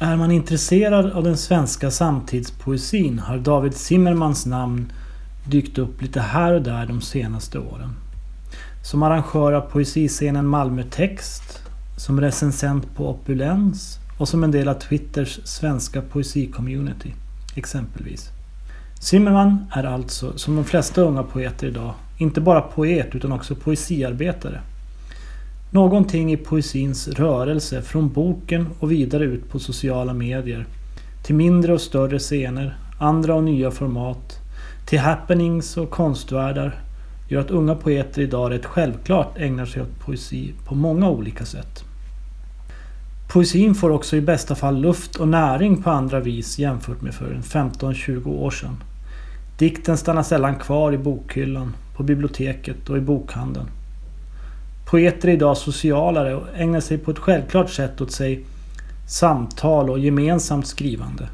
Är man intresserad av den svenska samtidspoesin har David Zimmermans namn dykt upp lite här och där de senaste åren. Som arrangör av poesiscenen Malmö Text, som recensent på Opulens och som en del av Twitters svenska poesicommunity, exempelvis. Zimmerman är alltså, som de flesta unga poeter idag, inte bara poet utan också poesiarbetare. Någonting i poesins rörelse från boken och vidare ut på sociala medier. Till mindre och större scener, andra och nya format, till happenings och konstvärldar gör att unga poeter idag rätt självklart ägnar sig åt poesi på många olika sätt. Poesin får också i bästa fall luft och näring på andra vis jämfört med för 15-20 år sedan. Dikten stannar sällan kvar i bokhyllan, på biblioteket och i bokhandeln. Poeter är idag socialare och ägnar sig på ett självklart sätt åt sig samtal och gemensamt skrivande.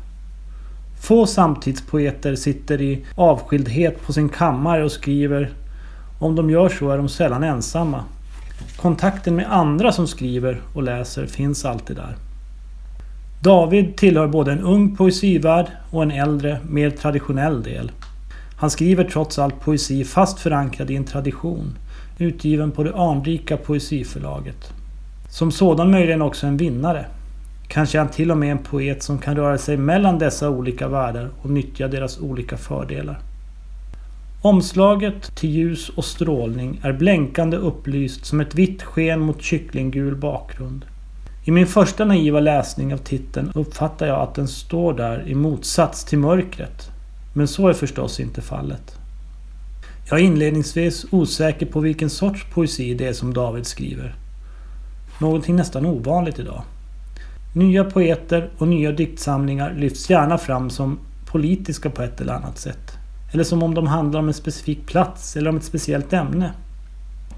Få samtidspoeter sitter i avskildhet på sin kammare och skriver. Om de gör så är de sällan ensamma. Kontakten med andra som skriver och läser finns alltid där. David tillhör både en ung poesivärld och en äldre, mer traditionell del. Han skriver trots allt poesi fast förankrad i en tradition, utgiven på det anrika poesiförlaget. Som sådan möjligen också en vinnare. Kanske är han till och med en poet som kan röra sig mellan dessa olika världar och nyttja deras olika fördelar. Omslaget till ljus och strålning är blänkande upplyst som ett vitt sken mot kycklinggul bakgrund. I min första naiva läsning av titeln uppfattar jag att den står där i motsats till mörkret. Men så är förstås inte fallet. Jag är inledningsvis osäker på vilken sorts poesi det är som David skriver. Någonting nästan ovanligt idag. Nya poeter och nya diktsamlingar lyfts gärna fram som politiska på ett eller annat sätt. Eller som om de handlar om en specifik plats eller om ett speciellt ämne.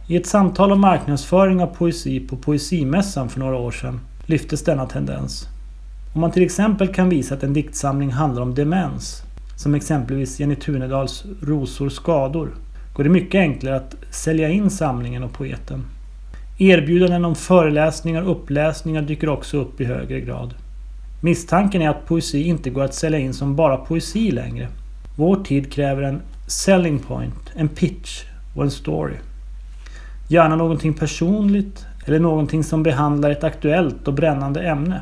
I ett samtal om marknadsföring av poesi på Poesimässan för några år sedan lyftes denna tendens. Om man till exempel kan visa att en diktsamling handlar om demens, som exempelvis Jenny Tunedals Rosor skador, går det mycket enklare att sälja in samlingen och poeten. Erbjudanden om föreläsningar och uppläsningar dyker också upp i högre grad. Misstanken är att poesi inte går att sälja in som bara poesi längre. Vår tid kräver en selling point, en pitch och en story. Gärna någonting personligt eller någonting som behandlar ett aktuellt och brännande ämne.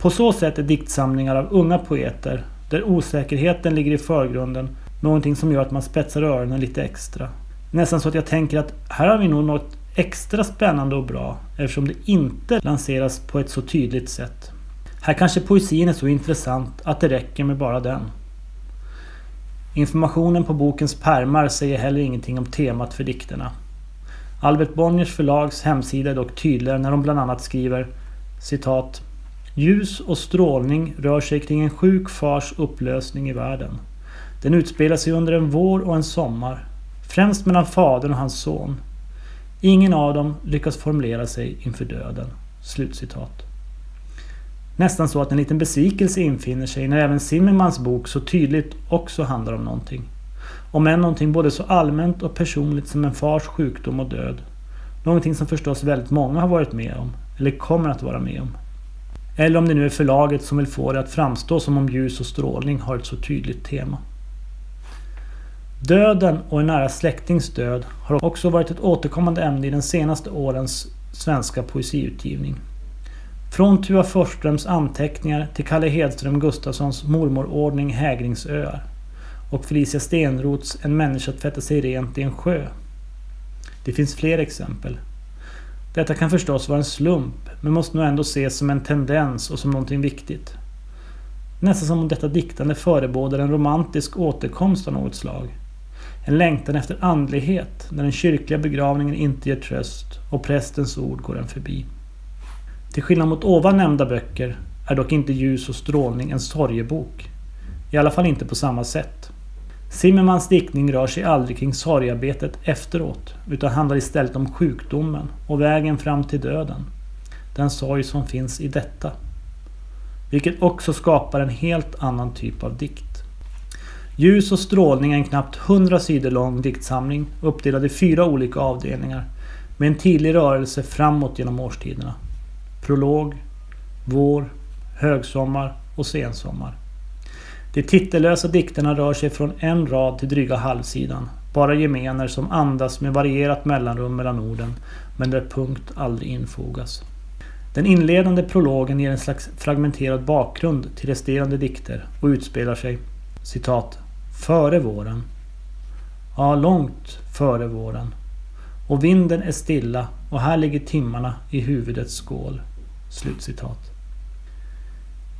På så sätt är diktsamlingar av unga poeter, där osäkerheten ligger i förgrunden, någonting som gör att man spetsar öronen lite extra. Nästan så att jag tänker att här har vi nog något extra spännande och bra eftersom det inte lanseras på ett så tydligt sätt. Här kanske poesin är så intressant att det räcker med bara den. Informationen på bokens pärmar säger heller ingenting om temat för dikterna. Albert Bonniers förlags hemsida är dock tydligare när de bland annat skriver citat Ljus och strålning rör sig kring en sjuk fars upplösning i världen. Den utspelar sig under en vår och en sommar. Främst mellan fadern och hans son. Ingen av dem lyckas formulera sig inför döden. Slutcitat. Nästan så att en liten besvikelse infinner sig när även Zimmermans bok så tydligt också handlar om någonting. Om än någonting både så allmänt och personligt som en fars sjukdom och död. Någonting som förstås väldigt många har varit med om, eller kommer att vara med om. Eller om det nu är förlaget som vill få det att framstå som om ljus och strålning har ett så tydligt tema. Döden och en nära släktings död har också varit ett återkommande ämne i den senaste årens svenska poesiutgivning. Från Tua Forsströms anteckningar till Kalle Hedström Gustafssons mormorordning Hägringsöar och Felicia Stenroths En människa tvättar sig rent i en sjö. Det finns fler exempel. Detta kan förstås vara en slump, men måste nog ändå ses som en tendens och som någonting viktigt. Nästan som om detta diktande förebådar en romantisk återkomst av något slag. En längtan efter andlighet när den kyrkliga begravningen inte ger tröst och prästens ord går en förbi. Till skillnad mot ovan nämnda böcker är dock inte Ljus och strålning en sorgebok. I alla fall inte på samma sätt. Zimmermans diktning rör sig aldrig kring sorgarbetet efteråt utan handlar istället om sjukdomen och vägen fram till döden. Den sorg som finns i detta. Vilket också skapar en helt annan typ av dikt. Ljus och strålning är en knappt 100 sidor lång diktsamling uppdelad i fyra olika avdelningar med en tydlig rörelse framåt genom årstiderna. Prolog, vår, högsommar och sensommar. De titellösa dikterna rör sig från en rad till dryga halvsidan. Bara gemener som andas med varierat mellanrum mellan orden, men där punkt aldrig infogas. Den inledande prologen ger en slags fragmenterad bakgrund till resterande dikter och utspelar sig, citat, före våren. Ja, långt före våren. Och vinden är stilla och här ligger timmarna i huvudets skål. Slutcitat.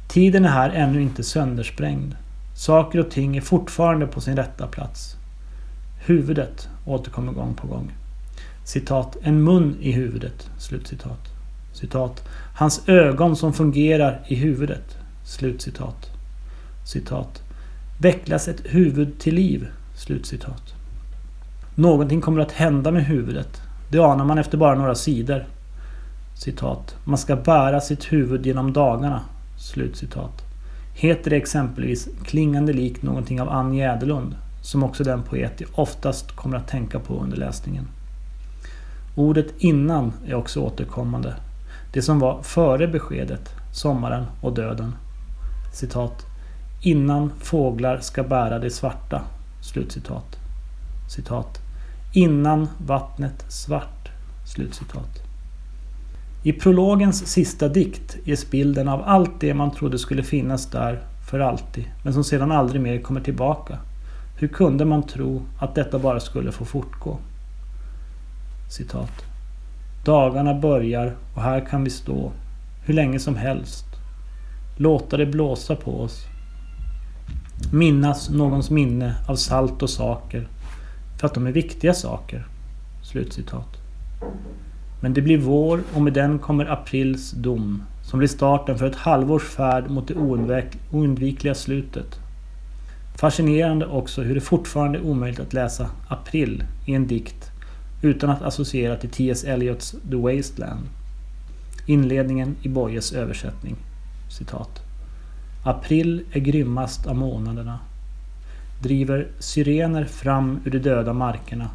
Tiden är här ännu inte söndersprängd. Saker och ting är fortfarande på sin rätta plats. Huvudet återkommer gång på gång. Citat, en mun i huvudet. Slutcitat. Citat, hans ögon som fungerar i huvudet. Slutcitat. Citat. vecklas ett huvud till liv. Slutcitat. Någonting kommer att hända med huvudet. Det anar man efter bara några sidor. Citat. Man ska bära sitt huvud genom dagarna. Slutcitat. Heter det exempelvis klingande likt någonting av Ann Jäderlund, som också den poet jag oftast kommer att tänka på under läsningen. Ordet innan är också återkommande. Det som var före beskedet, sommaren och döden. Citat. Innan fåglar ska bära det svarta. Slutcitat. Citat. Innan vattnet svart. Slutcitat. I prologens sista dikt ges bilden av allt det man trodde skulle finnas där för alltid, men som sedan aldrig mer kommer tillbaka. Hur kunde man tro att detta bara skulle få fortgå? Citat. Dagarna börjar och här kan vi stå hur länge som helst. Låta det blåsa på oss. Minnas någons minne av salt och saker för att de är viktiga saker. Slutcitat. Men det blir vår och med den kommer aprils dom som blir starten för ett halvårs färd mot det oundvikliga slutet. Fascinerande också hur det fortfarande är omöjligt att läsa april i en dikt utan att associera till T.S. Eliots The Wasteland. Inledningen i Boyes översättning. Citat. April är grymmast av månaderna. Driver syrener fram ur de döda markerna.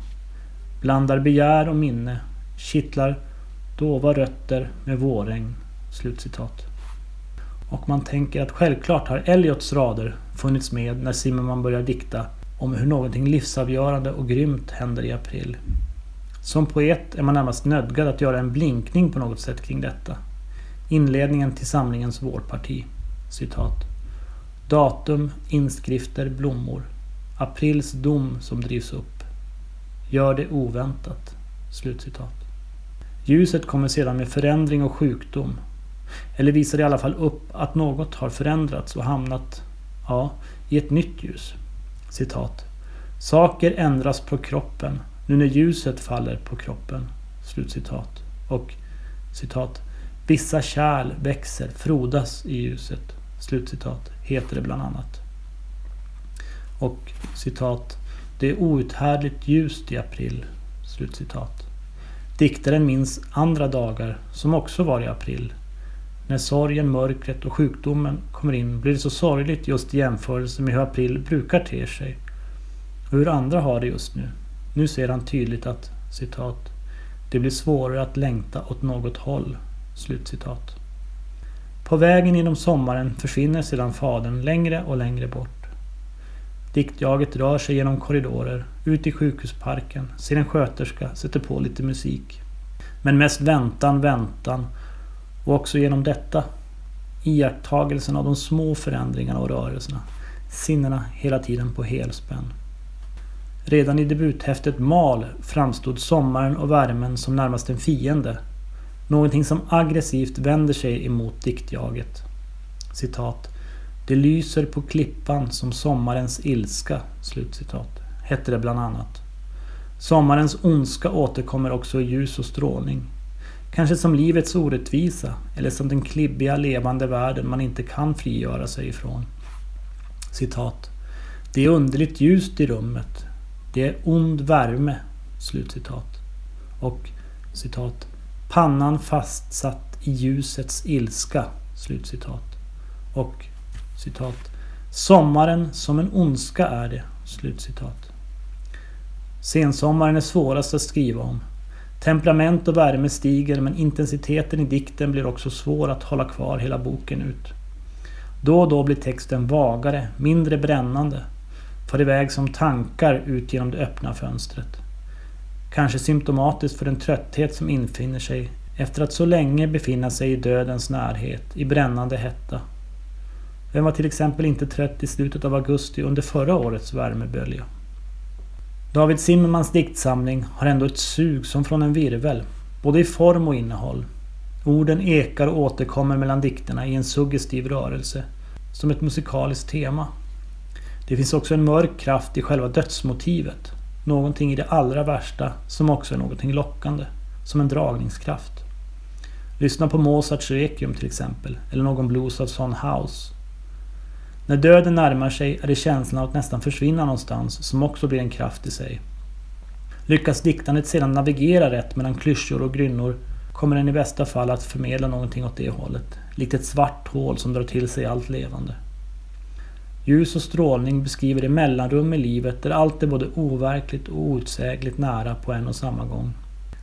Blandar begär och minne kittlar dova rötter med vårregn. Slutcitat. Och man tänker att självklart har Eliots rader funnits med när Zimmerman börjar dikta om hur någonting livsavgörande och grymt händer i april. Som poet är man närmast nödgad att göra en blinkning på något sätt kring detta. Inledningen till samlingens vårparti. Citat. Datum, inskrifter, blommor. Aprils dom som drivs upp. Gör det oväntat. Slutcitat. Ljuset kommer sedan med förändring och sjukdom. Eller visar i alla fall upp att något har förändrats och hamnat, ja, i ett nytt ljus. Citat. Saker ändras på kroppen nu när ljuset faller på kroppen. Slutcitat. Och citat. Vissa kärl växer, frodas i ljuset. Slutcitat. Heter det bland annat. Och citat. Det är outhärdligt ljust i april. Slutcitat. Diktaren minns andra dagar som också var i april. När sorgen, mörkret och sjukdomen kommer in blir det så sorgligt just i jämförelse med hur april brukar te sig. Och hur andra har det just nu. Nu ser han tydligt att citat det blir svårare att längta åt något håll. Slutcitat. På vägen genom sommaren försvinner sedan fadern längre och längre bort. Diktjaget rör sig genom korridorer, ut i sjukhusparken, ser en sköterska, sätter på lite musik. Men mest väntan, väntan. Och också genom detta iakttagelsen av de små förändringarna och rörelserna. Sinnena hela tiden på helspänn. Redan i debuthäftet Mal framstod sommaren och värmen som närmast en fiende. Någonting som aggressivt vänder sig emot diktjaget. Citat. Det lyser på klippan som sommarens ilska. Slutcitat. Hette det bland annat. Sommarens ondska återkommer också i ljus och strålning. Kanske som livets orättvisa eller som den klibbiga levande världen man inte kan frigöra sig ifrån. Citat. Det är underligt ljust i rummet. Det är ond värme. Slutcitat. Och citat. Pannan fastsatt i ljusets ilska. Slutcitat. Och citat. Sommaren som en ondska är det. Slutcitat. Sensommaren är svårast att skriva om. Temperament och värme stiger men intensiteten i dikten blir också svår att hålla kvar hela boken ut. Då och då blir texten vagare, mindre brännande. Far iväg som tankar ut genom det öppna fönstret. Kanske symptomatiskt för den trötthet som infinner sig efter att så länge befinna sig i dödens närhet, i brännande hetta. Vem var till exempel inte trött i slutet av augusti under förra årets värmebölja? David Zimmermans diktsamling har ändå ett sug som från en virvel, både i form och innehåll. Orden ekar och återkommer mellan dikterna i en suggestiv rörelse, som ett musikaliskt tema. Det finns också en mörk kraft i själva dödsmotivet. Någonting i det allra värsta som också är någonting lockande. Som en dragningskraft. Lyssna på Mozarts Requiem till exempel, eller någon blues av Son House. När döden närmar sig är det känslan av att nästan försvinna någonstans som också blir en kraft i sig. Lyckas diktandet sedan navigera rätt mellan klyschor och grynnor kommer den i bästa fall att förmedla någonting åt det hållet. Likt ett svart hål som drar till sig allt levande. Ljus och strålning beskriver det mellanrum i livet där allt är både overkligt och outsägligt nära på en och samma gång.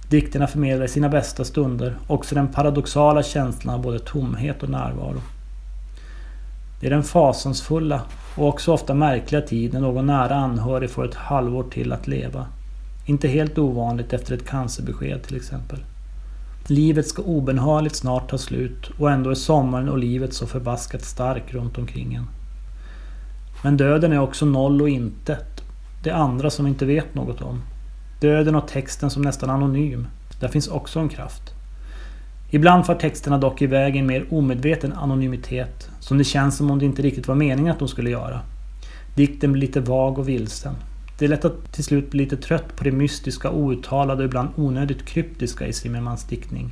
Dikterna förmedlar i sina bästa stunder också den paradoxala känslan av både tomhet och närvaro. Det är den fasansfulla och också ofta märkliga tid när någon nära anhörig får ett halvår till att leva. Inte helt ovanligt efter ett cancerbesked till exempel. Livet ska obenhörligt snart ta slut och ändå är sommaren och livet så förbaskat stark runt omkring en. Men döden är också noll och intet. Det andra som vi inte vet något om. Döden och texten som nästan anonym. Där finns också en kraft. Ibland far texterna dock iväg i en mer omedveten anonymitet, som det känns som om det inte riktigt var meningen att de skulle göra. Dikten blir lite vag och vilsen. Det är lätt att till slut bli lite trött på det mystiska, outtalade och ibland onödigt kryptiska i Zimmermans diktning.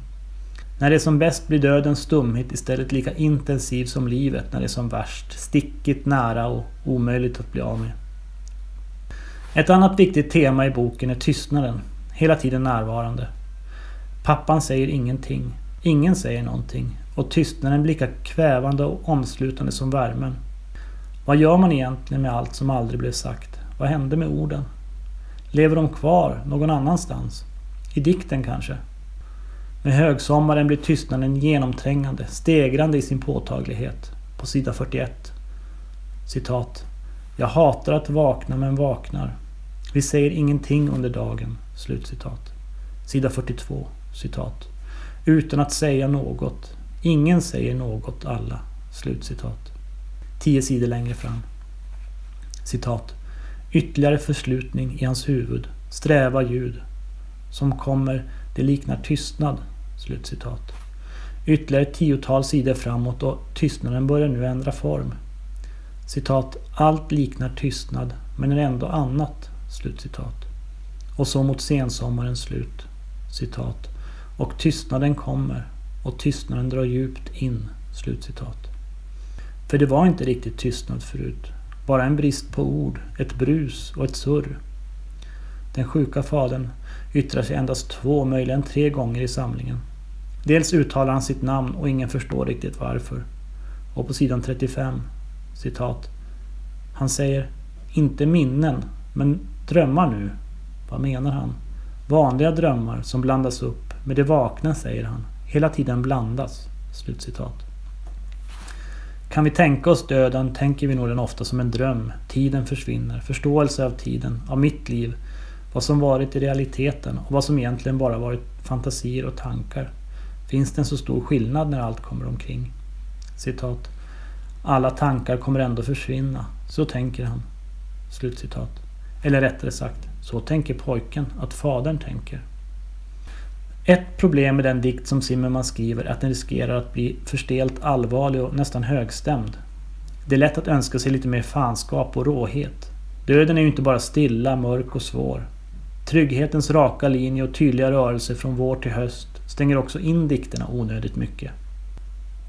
När det är som bäst blir dödens stumhet istället lika intensiv som livet när det är som värst, stickigt nära och omöjligt att bli av med. Ett annat viktigt tema i boken är tystnaden, hela tiden närvarande. Pappan säger ingenting, ingen säger någonting och tystnaden blir lika kvävande och omslutande som värmen. Vad gör man egentligen med allt som aldrig blev sagt? Vad hände med orden? Lever de kvar någon annanstans? I dikten kanske? Med högsommaren blir tystnaden genomträngande, stegrande i sin påtaglighet. På sida 41. Citat. Jag hatar att vakna men vaknar. Vi säger ingenting under dagen. Slutcitat. Sida 42. Citat. Utan att säga något. Ingen säger något alla. Slutcitat. Tio sidor längre fram. Citat. Ytterligare förslutning i hans huvud. Sträva ljud. Som kommer, det liknar tystnad. Slutcitat. Ytterligare ett tiotal sidor framåt och tystnaden börjar nu ändra form. Citat. Allt liknar tystnad men är ändå annat. Slutcitat. Och så mot sensommarens slut. Citat. Och tystnaden kommer och tystnaden drar djupt in. Slutcitat. För det var inte riktigt tystnad förut. Bara en brist på ord, ett brus och ett surr. Den sjuka fadern yttrar sig endast två, möjligen tre gånger i samlingen. Dels uttalar han sitt namn och ingen förstår riktigt varför. Och på sidan 35, citat. Han säger inte minnen, men drömmar nu. Vad menar han? Vanliga drömmar som blandas upp med det vakna, säger han. Hela tiden blandas. Slutcitat. Kan vi tänka oss döden tänker vi nog den ofta som en dröm. Tiden försvinner. Förståelse av tiden, av mitt liv. Vad som varit i realiteten och vad som egentligen bara varit fantasier och tankar. Finns det en så stor skillnad när allt kommer omkring? Citat. Alla tankar kommer ändå försvinna. Så tänker han. Slutcitat. Eller rättare sagt, så tänker pojken att fadern tänker. Ett problem med den dikt som Zimmerman skriver är att den riskerar att bli förstelt allvarlig och nästan högstämd. Det är lätt att önska sig lite mer fanskap och råhet. Döden är ju inte bara stilla, mörk och svår. Trygghetens raka linje och tydliga rörelser från vår till höst stänger också in dikterna onödigt mycket.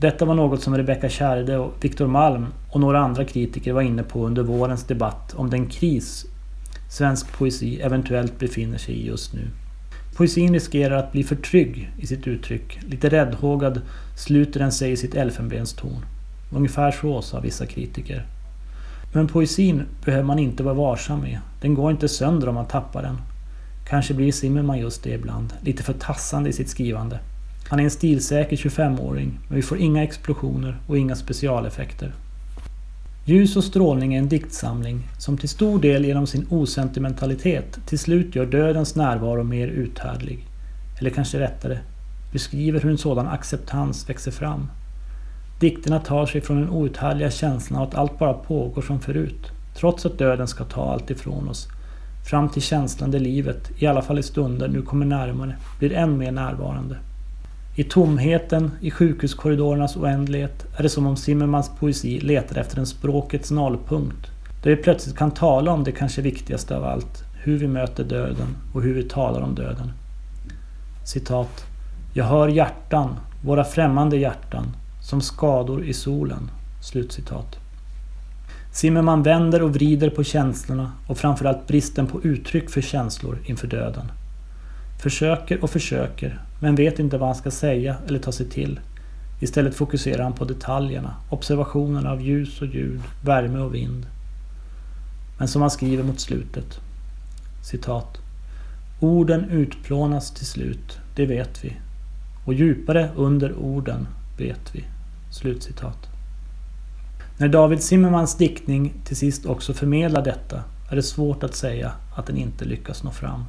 Detta var något som Rebecca Kärde och Viktor Malm och några andra kritiker var inne på under vårens debatt om den kris svensk poesi eventuellt befinner sig i just nu. Poesin riskerar att bli för trygg i sitt uttryck. Lite räddhågad sluter den sig i sitt elfenbenstorn. Ungefär så, sa vissa kritiker. Men poesin behöver man inte vara varsam med. Den går inte sönder om man tappar den. Kanske blir Zimmerman just det ibland. Lite för tassande i sitt skrivande. Han är en stilsäker 25-åring, men vi får inga explosioner och inga specialeffekter. Ljus och strålning är en diktsamling som till stor del genom sin osentimentalitet till slut gör dödens närvaro mer uthärdlig. Eller kanske rättare, beskriver hur en sådan acceptans växer fram. Dikterna tar sig från den outhärdliga känslan av att allt bara pågår som förut, trots att döden ska ta allt ifrån oss, fram till känslan där livet, i alla fall i stunder, nu kommer närmare, blir än mer närvarande. I tomheten, i sjukhuskorridorernas oändlighet, är det som om Zimmermans poesi letar efter en språkets nollpunkt. Där vi plötsligt kan tala om det kanske viktigaste av allt, hur vi möter döden och hur vi talar om döden. Citat. Jag hör hjärtan, våra främmande hjärtan, som skador i solen. Slutcitat. Zimmerman vänder och vrider på känslorna och framförallt bristen på uttryck för känslor inför döden. Försöker och försöker, men vet inte vad han ska säga eller ta sig till. Istället fokuserar han på detaljerna, observationerna av ljus och ljud, värme och vind. Men som han skriver mot slutet. Citat. Orden utplånas till slut, det vet vi. Och djupare under orden vet vi. Slutcitat. När David Zimmermans diktning till sist också förmedlar detta är det svårt att säga att den inte lyckas nå fram.